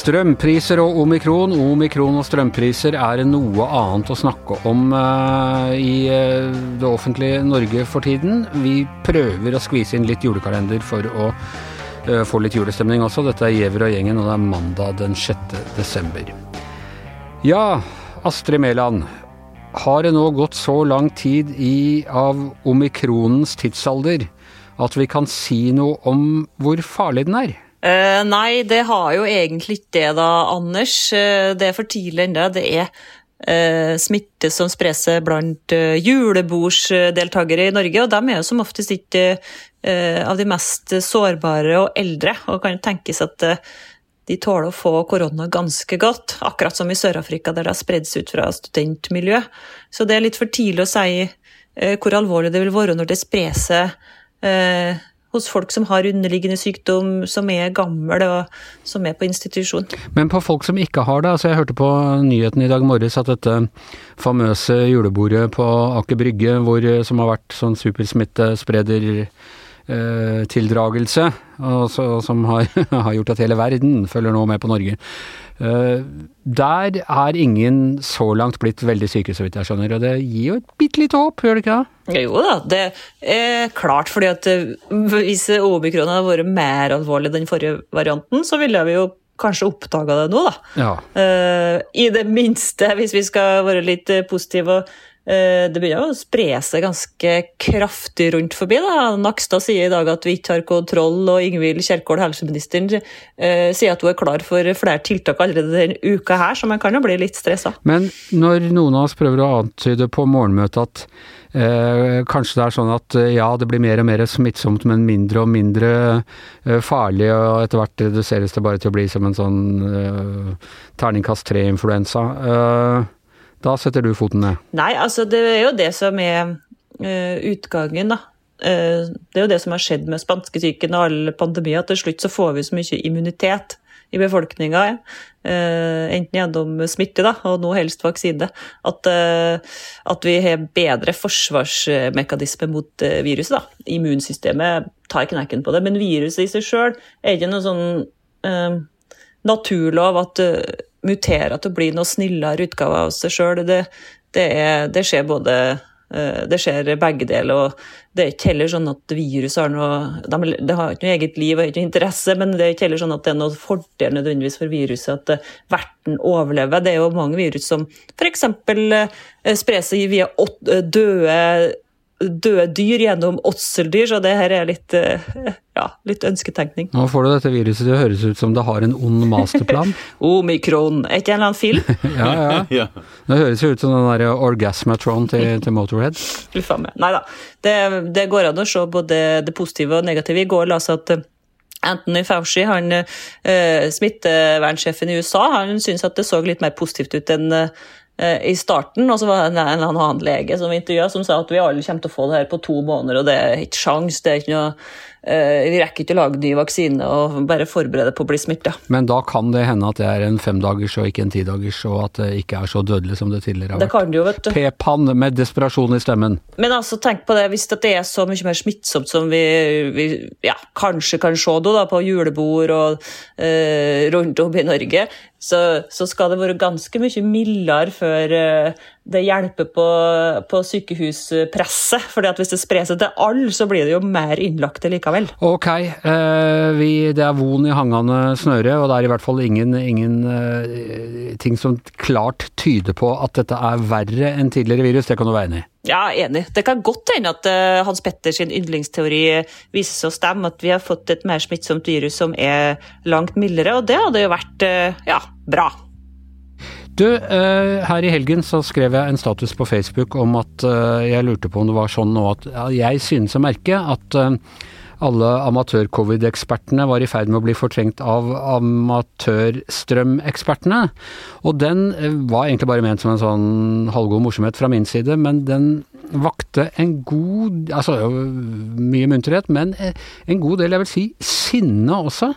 Strømpriser og omikron. Omikron og strømpriser er noe annet å snakke om uh, i uh, det offentlige Norge for tiden. Vi prøver å skvise inn litt julekalender for å uh, få litt julestemning også. Dette er Giæver og gjengen, og det er mandag den 6. desember. Ja, Astrid Mæland. Har det nå gått så lang tid i av omikronens tidsalder at vi kan si noe om hvor farlig den er? Eh, nei, det har jo egentlig ikke det da, Anders. Uh, det er for tidlig ennå. Det er eh, smitte som sprer seg blant julebordsdeltakere i Norge, og de er jo som oftest ikke av de mest sårbare og eldre, og kan tenkes at de tåler å få korona ganske godt, akkurat som i Sør-Afrika, der det har spredd seg ut fra studentmiljø. Så det er litt for tidlig å si hvor alvorlig det vil være når det sprer seg hos folk som har underliggende sykdom, som er gamle og som er på institusjon. Men på folk som ikke har det, altså jeg hørte på nyheten i dag morges at dette famøse julebordet på Aker Brygge, hvor, som har vært sånn supersmittespreder eh, tildragelse, og så, som har, har, gjort at hele verden følger nå med på Norge. Eh, der er ingen så langt blitt veldig syke, så vidt jeg skjønner, og det gir jo et bitte lite håp, gjør det ikke det? Jo da, det er klart, fordi at eh, hvis omikron hadde vært mer alvorlig den forrige varianten, så ville vi jo kanskje oppdaga det nå, da. Ja. I det minste, hvis vi skal være litt positive og Eh, det begynner å spre seg ganske kraftig rundt forbi. Da. Nakstad sier i dag at vi ikke har kontroll, og Ingvild Kjerkol, helseministeren, eh, sier at hun er klar for flere tiltak allerede denne uka her, så man kan jo bli litt stressa. Men når noen av oss prøver å antyde på morgenmøtet at eh, kanskje det er sånn at eh, ja, det blir mer og mer smittsomt, men mindre og mindre eh, farlig, og etter hvert reduseres det bare til å bli som en sånn eh, terningkast tre-influensa. Eh, da setter du foten ned? Nei, altså det er jo det som er uh, utgangen, da. Uh, det er jo det som har skjedd med spanskesyken og alle pandemier, til slutt så får vi så mye immunitet i befolkninga, uh, enten gjennom smitte da, og nå helst vaksine, at, at vi har bedre forsvarsmekanisme mot viruset. da. Immunsystemet tar knekken på det, men viruset i seg sjøl er ikke noe sånn naturlov at mutere til å bli noe snillere utgave av seg sjøl. Det, det, det, skjer både eh, det skjer begge deler. og Det er ikke heller sånn at virus har noe de, Det har ikke noe eget liv og ikke noe interesse, men det er ikke heller sånn at det er noe fordel nødvendigvis for viruset at eh, verten overlever. Det er jo mange virus som f.eks. Eh, sprer seg via døde døde dyr gjennom åtseldyr, så det her er litt, eh, ja, litt ønsketenkning. Nå får du dette viruset til å høres ut som det har en ond masterplan. Omikron, er ikke en eller annen film? ja, ja. Det høres jo ut som den derre Orgasmatron til, til Motorhead. Uffa meg. Nei da. Det, det, går an å se både det positive og negative. I går la seg at eh, Anthony Fauci, han, eh, smittevernsjefen i USA, han syntes at det så litt mer positivt ut enn eh, Eh, i starten, og så var det en eller annen lege som intervjua som sa at vi alle kommer til å få det her på to måneder, og det er ikke sjans, det er ikke noe Eh, vi rekker ikke å lage ny vaksine og bare forberede på å bli smitta. Men da kan det hende at det er en femdagers og ikke en tidagers, og at det ikke er så dødelig som det tidligere har det Kan det jo, vet du. P-pann med desperasjon i stemmen. Men altså, tenk på det, hvis det er så mye mer smittsomt som vi, vi ja, kanskje kan se da, på julebord og eh, rundt om i Norge, så, så, skal det være ganske mye mildere før eh, det hjelper på, på sykehuspresset. For hvis det sprer seg til alle, så blir det jo mer innlagte likevel. Ok, eh, vi, det er von i hangende snøre, og det er i hvert fall ingen, ingen eh, ting som klart tyder på at dette er verre enn tidligere virus. Det kan du være enig i? Ja, enig. Det kan godt hende at uh, Hans Petters yndlingsteori viser seg å stemme, at vi har fått et mer smittsomt virus som er langt mildere, og det hadde jo vært uh, ja, bra. Du, uh, her i helgen så skrev jeg en status på Facebook om at jeg lurte på om det var sånn nå at jeg synes å merke at alle amatør-covid-ekspertene var i ferd med å bli fortrengt av amatørstrømekspertene. Og den var egentlig bare ment som en sånn halvgod morsomhet fra min side, men den vakte en god Altså mye munterhet, men en god del, jeg vil si, sinne også.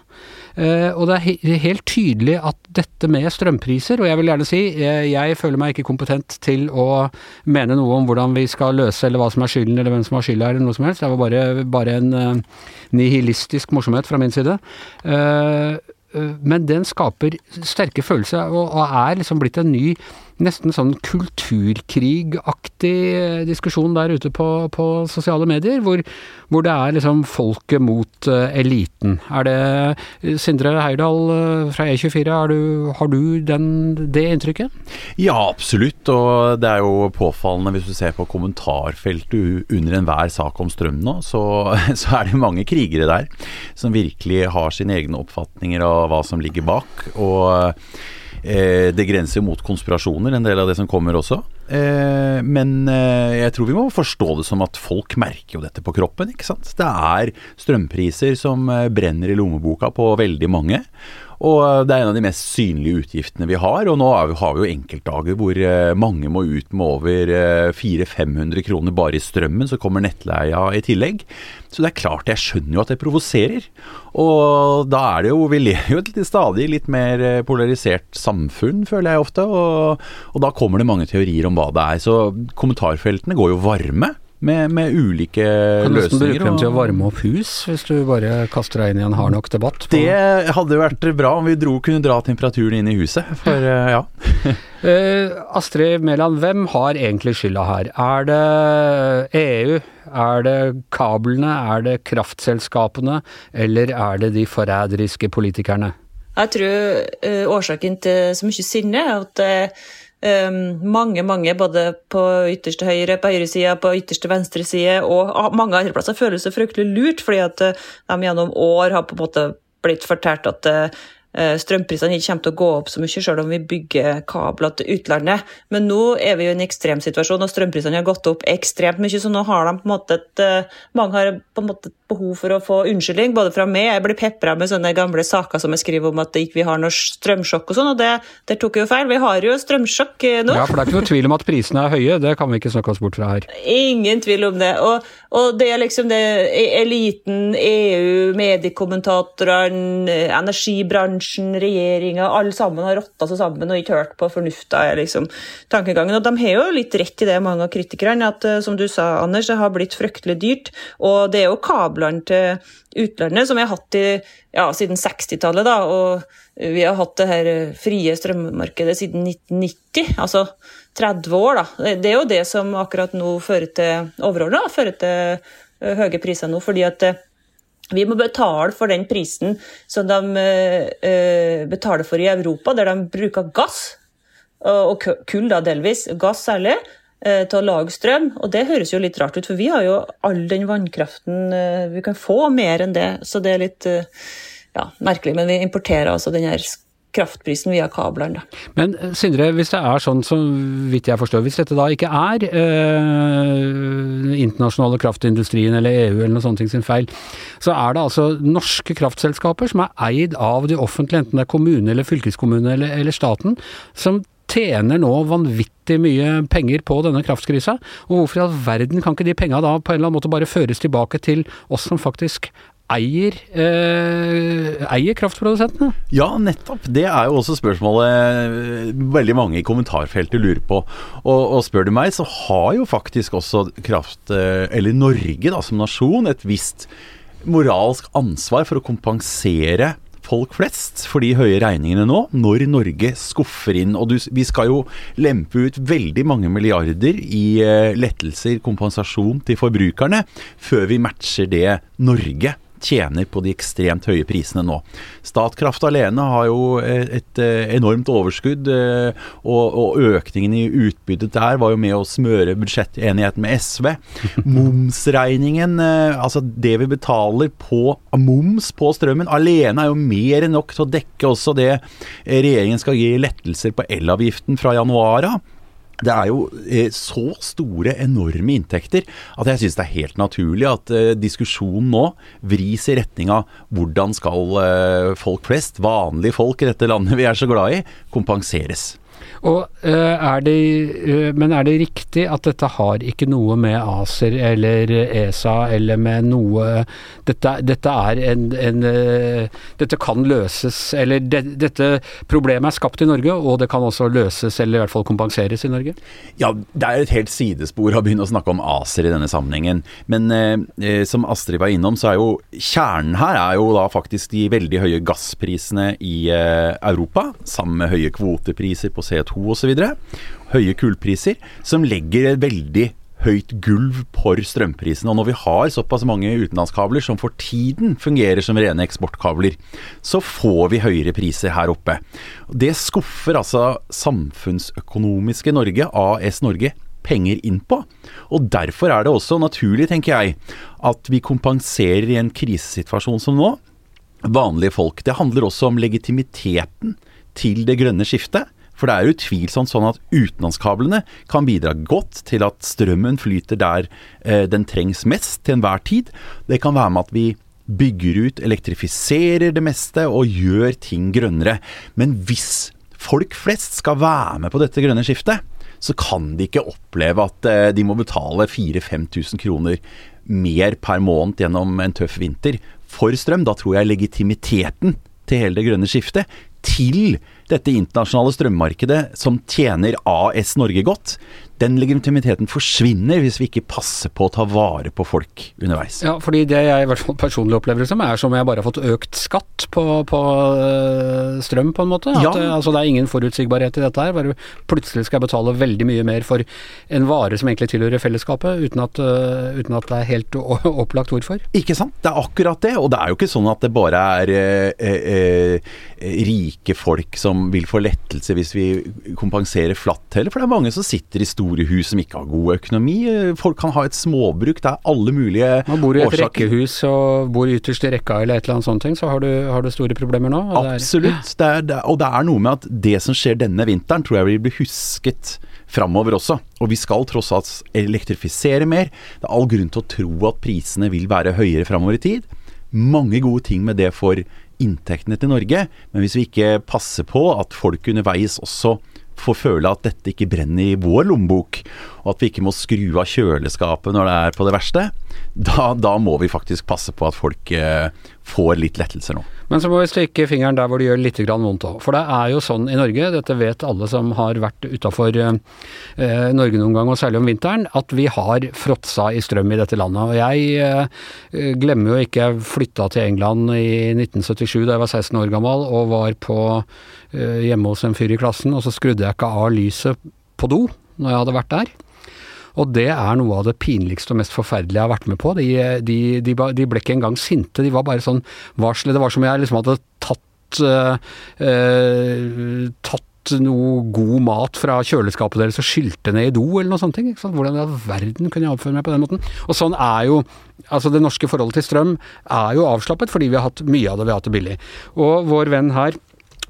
Uh, og det er helt tydelig at dette med strømpriser, og jeg vil gjerne si uh, jeg føler meg ikke kompetent til å mene noe om hvordan vi skal løse eller hva som er skylden eller hvem som har skylda eller noe som helst. Det var bare, bare en uh, nihilistisk morsomhet fra min side. men den skaper sterke følelser og er liksom blitt en ny nesten sånn kulturkrigaktig eh, diskusjon der ute på, på sosiale medier, hvor, hvor, det er liksom folket mot uh, eliten. Er det Sindre Heirdal uh, fra E24, du, har du den, det inntrykket? Ja, absolutt. Og det er jo påfallende hvis du ser på kommentarfeltet under enhver sak om strøm nå, så, så er det mange krigere der som virkelig har sine egne oppfatninger av hva som ligger bak. og Eh, det grenser mot konspirasjoner, en del av det som kommer også. Eh, men eh, jeg tror vi må forstå det som at folk merker jo dette på kroppen. ikke sant? Det er strømpriser som brenner i lommeboka på veldig mange. Og det er en av de mest synlige utgiftene vi har. Og nå har vi jo enkeltdager hvor mange må ut med over 400-500 kroner bare i strømmen, så kommer nettleia i tillegg. Så det er klart, jeg skjønner jo at det provoserer. Og da er det jo Vi lever jo et stadig litt mer eh, polarisert samfunn, føler jeg ofte. Og, og da kommer det mange teorier om hva det er. Så kommentarfeltene går jo varme med, med ulike løsninger. Kan nesten bruke dem til å varme opp hus, hvis du bare kaster deg inn i en hard nok debatt. På. Det hadde vært bra om vi dro, kunne dra temperaturen inn i huset, for eh, ja. uh, Astrid Mæland, hvem har egentlig skylda her? Er det EU? Er det kablene? Er det kraftselskapene? Eller er det de forræderiske politikerne? Jeg tror uh, årsaken til så mye sinne er at mange, mange både på ytterste høyre, på høyresida, på ytterste venstre side og mange andre plasser føler seg fryktelig lurt, fordi at uh, de gjennom år har på en måte blitt fortalt at Eh, strømprisene ikke kommer til å gå opp så mye, selv om vi bygger kabler til utlandet. Men nå er vi jo i en ekstremsituasjon, og strømprisene har gått opp ekstremt mye. Så nå har de på en måte et, eh, mange har på en måte et behov for å få unnskyldning, både fra meg Jeg blir pepra med sånne gamle saker som jeg skriver om at ikke vi ikke har noe strømsjokk og sånn, og det, det tok jo feil. Vi har jo strømsjokk eh, nå. Ja, for det er ikke noe tvil om at prisene er høye, det kan vi ikke snakke oss bort fra her. Ingen tvil om det. Og, og det er liksom det eliten, EU, mediekommentatorene, energibransjen bransjen, regjeringa, alle sammen har rotta seg sammen og ikke hørt på fornufta liksom tankegangen. Og de har jo litt rett i det, mange av kritikerne, at eh, som du sa, Anders, det har blitt fryktelig dyrt. Og det er jo kablene til utlandet som vi har hatt i, ja, siden 60-tallet, da. Og vi har hatt det her frie strømmarkedet siden 1990, altså 30 år, da. Det er jo det som akkurat nå fører til overordna, fører til eh, høye priser nå. fordi at eh, vi må betale for den prisen som de uh, betaler for i Europa, der de bruker gass, og kull da delvis, gass særlig, uh, til å lage strøm. Og det høres jo litt rart ut, for vi har jo all den vannkraften uh, vi kan få, mer enn det. Så det er litt ja, merkelig. Men vi importerer altså den her kraftprisen via kablene. Men eh, Sindre, hvis det er sånn som vidt jeg forstår, hvis dette da ikke er eh, internasjonale kraftindustrien eller EU eller noe sånt sin feil, så er det altså norske kraftselskaper som er eid av de offentlige, enten det er kommune eller fylkeskommune eller, eller staten, som tjener nå vanvittig mye penger på denne kraftkrisa. Og hvorfor i all verden kan ikke de penga da på en eller annen måte bare føres tilbake til oss som faktisk eier, eh, eier kraftprodusentene? Ja, nettopp. Det er jo også spørsmålet eh, veldig mange i kommentarfeltet lurer på. Og, og, spør du meg, så har jo faktisk også kraft, eh, eller Norge da, som nasjon, et visst moralsk ansvar for å kompensere folk flest for de høye regningene nå, når Norge skuffer inn. Og du, vi skal jo lempe ut veldig mange milliarder i eh, lettelser, kompensasjon til forbrukerne, før vi matcher det Norge tjener på de ekstremt høye prisene nå. Statkraft alene har jo et eh, enormt overskudd, eh, og, økningen i utbyttet der var jo med å smøre budsjettenigheten med SV. Momsregningen, eh, altså det vi betaler på moms på strømmen, alene er jo mer enn nok til å dekke også det regjeringen skal gi lettelser på elavgiften fra januar av det er jo eh, så store, enorme inntekter at jeg syns det er helt naturlig at eh, diskusjonen nå vris i retning av hvordan skal eh, folk flest, vanlige folk i dette landet vi er så glad i, kompenseres. Og, uh, er det, uh, men er det riktig at dette har ikke noe med ACER eller ESA eller med noe Dette, dette er en, en uh, Dette kan løses, eller de, dette problemet er skapt i Norge, og det kan også løses, eller i hvert fall kompenseres i Norge? Ja, det er et helt sidespor å begynne å snakke om ACER i denne sammenhengen. Men som Astrid var innom, så er jo kjernen her er jo da faktisk de veldig høye gassprisene i Europa, sammen med høye kvotepriser på CO2 osv. Høye kullpriser, som legger et veldig høyt gulv for strømprisene. Og når vi har såpass mange utenlandskabler som for tiden fungerer som rene eksportkabler, så får vi høyere priser her oppe. Det skuffer altså samfunnsøkonomiske Norge, AS Norge, penger inn på. Og derfor er det også naturlig, tenker jeg, at vi kompenserer i en krisesituasjon som nå. Vanlige folk. Det handler også om legitimiteten til det grønne skiftet. For det er utvilsomt sånn at utenlandskablene kan bidra godt til at strømmen flyter der eh, den trengs mest til enhver tid. Det kan være med at vi bygger ut, elektrifiserer det meste og gjør ting grønnere. Men hvis folk flest skal være med på dette grønne skiftet, så kan de ikke oppleve at eh, de må betale 4000-5000 kroner mer per måned gjennom en tøff vinter for strøm. Da tror jeg legitimiteten til hele det grønne skiftet til dette internasjonale strømmarkedet som tjener AS Norge godt, den legitimiteten forsvinner hvis vi ikke passer på å ta vare på folk underveis. Ja, fordi det jeg i hvert fall personlig opplever det som, er som jeg bare har fått økt skatt på, på øh, strøm, på en måte. At, ja. Øh, altså, det er ingen forutsigbarhet i dette her. Bare plutselig skal jeg betale veldig mye mer for en vare som egentlig tilhører fellesskapet, uten at, uh, uten at det er helt opplagt hvorfor. Ikke sant. Det er akkurat det. Og det er jo ikke sånn at det bare er eh, eh, rike folk som vil få lettelse hvis vi kompenserer flatt heller, for det er mange som sitter i store store hus som ikke har god økonomi. Folk kan ha et småbruk. Det er alle mulige årsaker. Man bor i et rekkehus og bor ytterst i rekka eller et eller annet sånt, så har du, har du store problemer nå. Absolutt. Det er, det er, og det er noe med at det som skjer denne vinteren, tror jeg vil bli husket framover også. Og vi skal tross alt elektrifisere mer. Det er all grunn til å tro at prisene vil være høyere framover i tid. Mange gode ting med det for inntektene til Norge, men hvis vi ikke passer på at folk underveis også får føle at dette ikke brenner i vår lommebok, og at vi ikke må skru av kjøleskapet når det er på det verste, da, da må vi faktisk passe på at folk eh, får litt lettelser nå. Men så må vi stikke fingeren der hvor det gjør litt vondt òg. For det er jo sånn i Norge, dette vet alle som har vært utafor eh, Norge noen gang, og særlig om vinteren, at vi har fråtsa i strøm i dette landet. Og jeg eh, glemmer jo ikke jeg flytta til England i 1977 da jeg var 16 år gammel og var på eh, hjemme hos en fyr i klassen, og så skrudde jeg ikke av lyset på do når jeg hadde vært der. Og det er noe av det pinligste og mest forferdelige jeg har vært med på. De, de, de, de ble ikke engang sinte, de var bare sånn varsle. Det var som om jeg liksom hadde tatt uh, uh, tatt noe god mat fra kjøleskapet deres og skylte ned i do, eller noe sånt. Hvordan i all verden kunne jeg oppføre meg på den måten? Og sånn er jo Altså, det norske forholdet til strøm er jo avslappet fordi vi har hatt mye av det, vi har hatt det billig. Og vår venn her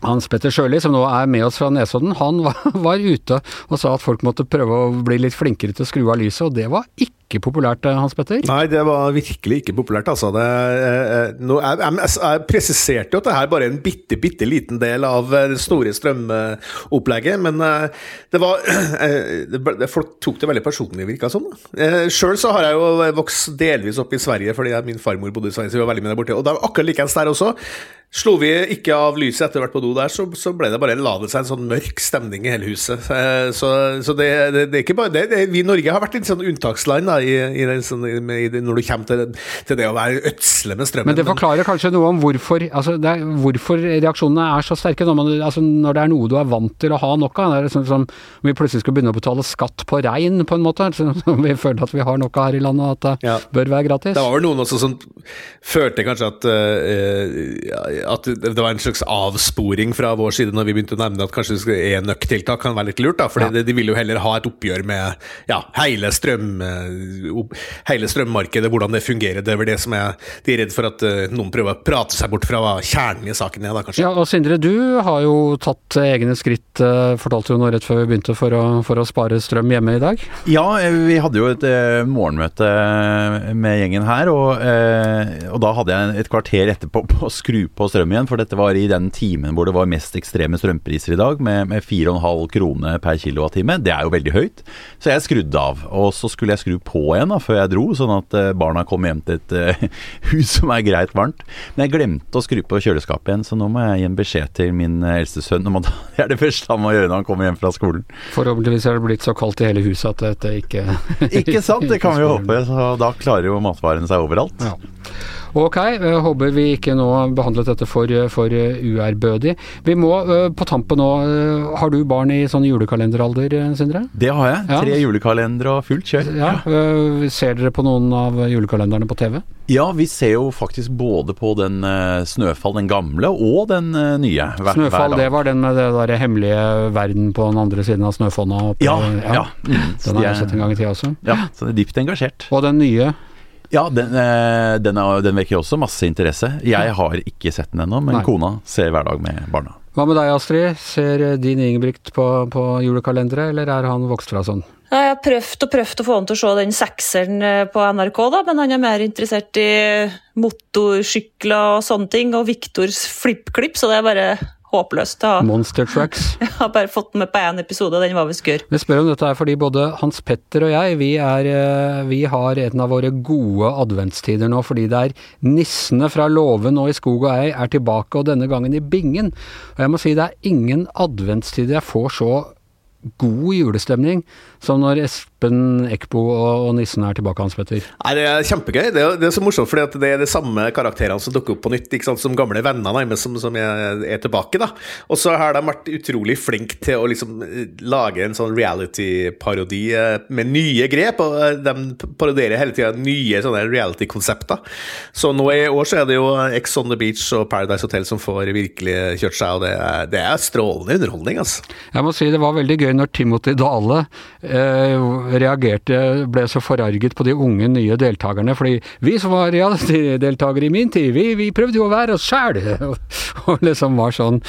hans Petter Sjøli, som nå er med oss fra Nesodden, han var, var, ute og sa at folk måtte prøve å bli litt flinkere til å skru av lyset, og det var ikke populært, eh, Hans Petter? Nei, det var virkelig ikke populært, altså. Det, eh, eh, jeg, jeg, jeg, presiserte jo at det her bare er en bitte, bitte liten del av det store strømopplegget, men det var det, Folk tok det veldig personlig, virka sånn. Sjøl så har jeg jo vokst delvis opp i Sverige fordi min farmor bodde i Sverige, så vi var veldig med der borte. Og det var akkurat likeens der også. Slo vi ikke av lyset etter hvert på do der, så, så ble det bare la det seg en sånn mørk stemning i hele huset. Så, så det, det, det, er ikke bare det, Vi i Norge har vært litt sånn unntaksland da, i, i det, sånn, i når du kommer til, til, det å være ødsle med strømmen. Men det forklarer kanskje noe om hvorfor, altså, er, hvorfor reaksjonene er så sterke når, man, altså, når, det er noe du er vant til å ha nok av. Det er sånn som om vi plutselig skal begynne å betale skatt på rein, på en måte. Som vi føler at vi har nok av her i landet, og at det ja. bør være gratis. Det var vel noen også som følte kanskje at, uh, at det var en slags avsporing fra vår side når vi begynte å nevne at kanskje enøktiltak kan være litt lurt. da, for ja. de, vil jo heller ha et oppgjør med ja, hele strøm hele strømmarkedet, hvordan det fungerer. Det er vel det som er De er redd for at uh, noen prøver å prate seg bort fra kjernen i saken. Ja, da, kanskje. Ja, og Sindre, du har jo tatt egne skritt, uh, fortalte du nå rett før vi begynte, for å, for å, spare strøm hjemme i dag? Ja, eh, vi hadde jo et morgenmøte med gjengen her, og, og, da hadde jeg et kvarter etterpå på å skru på på strøm igjen, for dette var i den timen hvor det var mest ekstreme strømpriser i dag, med, med 4,5 kroner per kilowattime. Det er jo veldig høyt. Så jeg skrudde av. Og så skulle jeg skru på igjen da, før jeg dro, sånn at eh, barna kom hjem til et uh, hus som er greit varmt. Men jeg glemte å skru på kjøleskapet igjen, så nå må jeg gi en beskjed til min eldste sønn om at det er det første han må gjøre når han kommer hjem fra skolen. Forhåpentligvis er det blitt så kaldt i hele huset at dette ikke Ikke sant, det kan vi jo håpe. Så da klarer jo matvarene seg overalt. Ja. Ok, håper vi ikke nå behandlet dette for, for uærbødig. Vi må på tampen nå Har du barn i sånn julekalenderalder, Sindre? Det har jeg. Ja. Tre julekalendere og fullt kjør. Ja, Ser dere på noen av julekalenderne på TV? Ja, vi ser jo faktisk både på den Snøfall, den gamle, og den nye. Hver, Snøfall, hver det var den med det der hemmelige verden på den andre siden av Snøfonna? Ja, ja. ja. Mm, den har jeg sett en gang i tida også. Ja, så det er dypt engasjert. Og den nye? Ja, den, uh, den, er, den, vekker også masse interesse. Jeg har ikke sett den ennå, men Nei. kona ser hver dag med barna. Hva med deg, Astrid? Ser din Ingebrigt på, på julekalendere, eller er han vokst fra sånn? Jeg har prøvd og prøvd å få han til å se den sekseren eh, på NRK, da, men han er mer interessert i motorsykler og sånne ting, og Viktors flippklipp, så det er bare håpløst. Å... Monster Trucks. Jeg har bare fått den med på én episode, og den var visst gørr. Vi spør om dette er fordi både Hans Petter og jeg, vi, er, eh, vi har en av våre gode adventstider nå, fordi det er nissene fra Låven og i skog og ei er tilbake, og denne gangen i Bingen. Og jeg må si det er ingen adventstider jeg får så god julestemning som når Espen Eckbo og, og nissen er tilbake, Hans Petter? Nei, Det er kjempegøy. Det er, det er så morsomt, for det er de samme karakterene som dukker opp på nytt. ikke sant? Som gamle venner nærmest, som, som er, er, tilbake. da. Og så har de vært utrolig flinke til å liksom eh, lage en sånn reality-parodi eh, med nye grep. og eh, De parodierer hele tida nye sånne reality-konsepter. Så nå i år så er det jo Ex on the Beach og Paradise Hotel som får virkelig kjørt seg, og det er, det er strålende underholdning. altså. Jeg må si det var veldig gøy når Timothy Dale eh, reagerte, ble så forarget på de unge, nye deltakerne. Fordi vi som var reality-deltakere i min tid, vi, vi, prøvde jo å være oss sjæl! Og liksom var sånn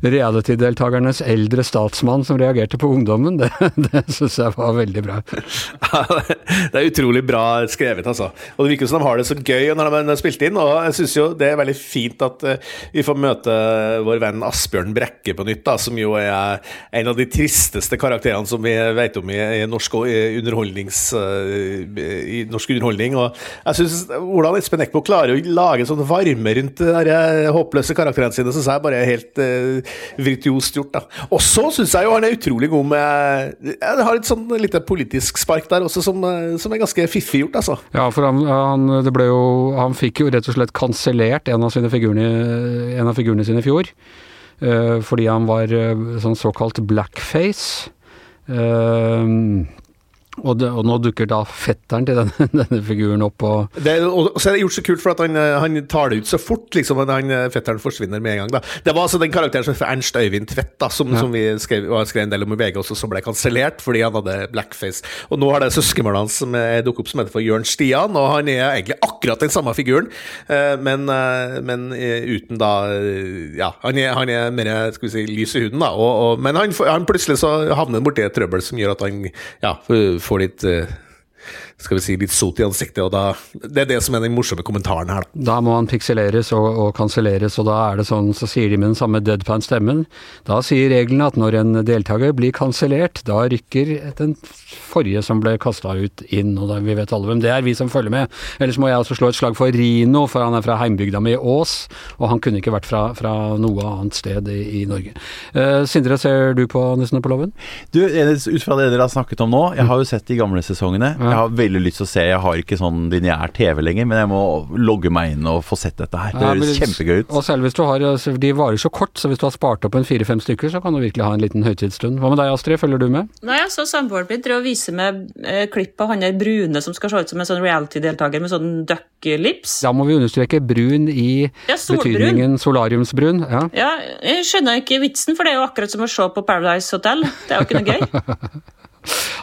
reality-deltakernes eldre statsmann som reagerte på ungdommen. Det, det syns jeg var veldig bra. det er utrolig bra skrevet, altså. Og det virker som de har det så gøy når de har spilt inn. Og jeg syns jo det er veldig fint at uh, vi får møte vår venn Asbjørn Brekke på nytt, da, som jo er en av de tristeste karakterene som vi vet om i, i, norsk, underholdnings, uh, i norsk underholdning. Og jeg syns hvordan Espen Eckbo klarer å lage sånn varme rundt de håpløse karakterene sine, syns jeg bare er helt uh, virtuost gjort. da. Og så syns jeg jo han er utrolig god med Jeg har et sånn lite politisk spark der også, som, som er ganske fiffig gjort, altså. Ja, for han, han, det ble jo, han fikk jo rett og slett kansellert en en av figurene sine i fjor. Fordi han var sånn såkalt blackface. Uh, og, det, og, nå dukker da fetteren til denne, denne figuren opp. Og, det, og, så er det gjort så kult, for at han, han tar det ut så fort, liksom, at han, fetteren forsvinner med en gang. Da. Det var altså den karakteren som Ernst Øyvind Tvedt, da, som, ja. som vi skrev, skrev, en del om i VG også, som ble kansellert fordi han hadde blackface. Og nå har det søskenbarnet hans som dukket opp, som heter for Jørn Stian, og han er egentlig akkurat den samme figuren, eh, men, eh, men eh, uten da Ja, han er, han er mer skal vi si, lys i huden, da, og, men han, han plutselig så havner han borti et trøbbel som gjør at han ja, får litt uh, skal vi si, litt sot i ansiktet. og da, Det er det som er den morsomme kommentaren her. Da, da må han pikseleres og, og kanselleres, og da er det sånn, så sier de med den samme deadpan-stemmen. Da sier reglene at når en deltaker blir kansellert, da rykker den forrige som ble kasta ut, inn. og da, Vi vet alle hvem det er, vi som følger med. Ellers må jeg altså slå et slag for Rino, for han er fra heimbygda mi Ås, og han kunne ikke vært fra, fra noe annet sted i, i Norge. Uh, Sindre, ser du på Nissene på låven? Du, Ut fra det dere har snakket om nå, jeg har jo sett de gamle sesongene. Jeg har veldig lyst til å se. Jeg har ikke sånn lineær TV lenger, men jeg må logge meg inn og få sett dette her. Det høres ja, kjempegøy ut. Og selv hvis du har altså, De varer så kort, så hvis du har spart opp en fire-fem stykker, så kan du virkelig ha en liten høytidsstund. Hva med deg, Astrid? Følger du med? Nei, så samboeren min drev og vise med eh, klipp av han der brune som skal se ut som en sånn reality-deltaker med sånn duck-lips. Da må vi understreke brun i ja, betydningen solariumsbrun. Ja. ja, jeg skjønner ikke vitsen, for det er jo akkurat som å se på Paradise Hotel. Det er jo ikke noe gøy.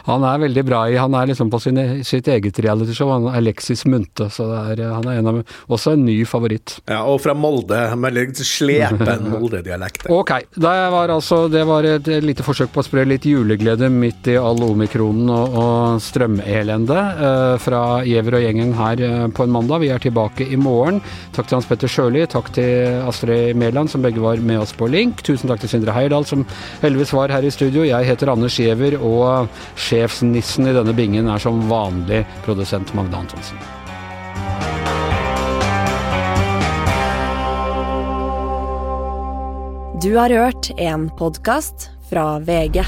Han er veldig bra i Han er liksom på sine, sitt eget realityshow. Han er Alexis Munthe, så er, han er en av, også en ny favoritt. Ja, og fra Molde, med litt slepen Molde-dialekt. Ok, det var altså det var et lite forsøk på å spre litt juleglede midt i all omikronen og, og strømelende eh, fra Giæver og gjengen her eh, på en mandag. Vi er tilbake i morgen. Takk til Hans Petter Sjøli, takk til Astrid Mæland, som begge var med oss på link. Tusen takk til Sindre Heierdal, som heldigvis var her i studio. Jeg heter Anders Giæver, og sjefsnissen i denne bingen er som vanlig produsent Magne Antonsen. Du har hørt en podkast fra VG.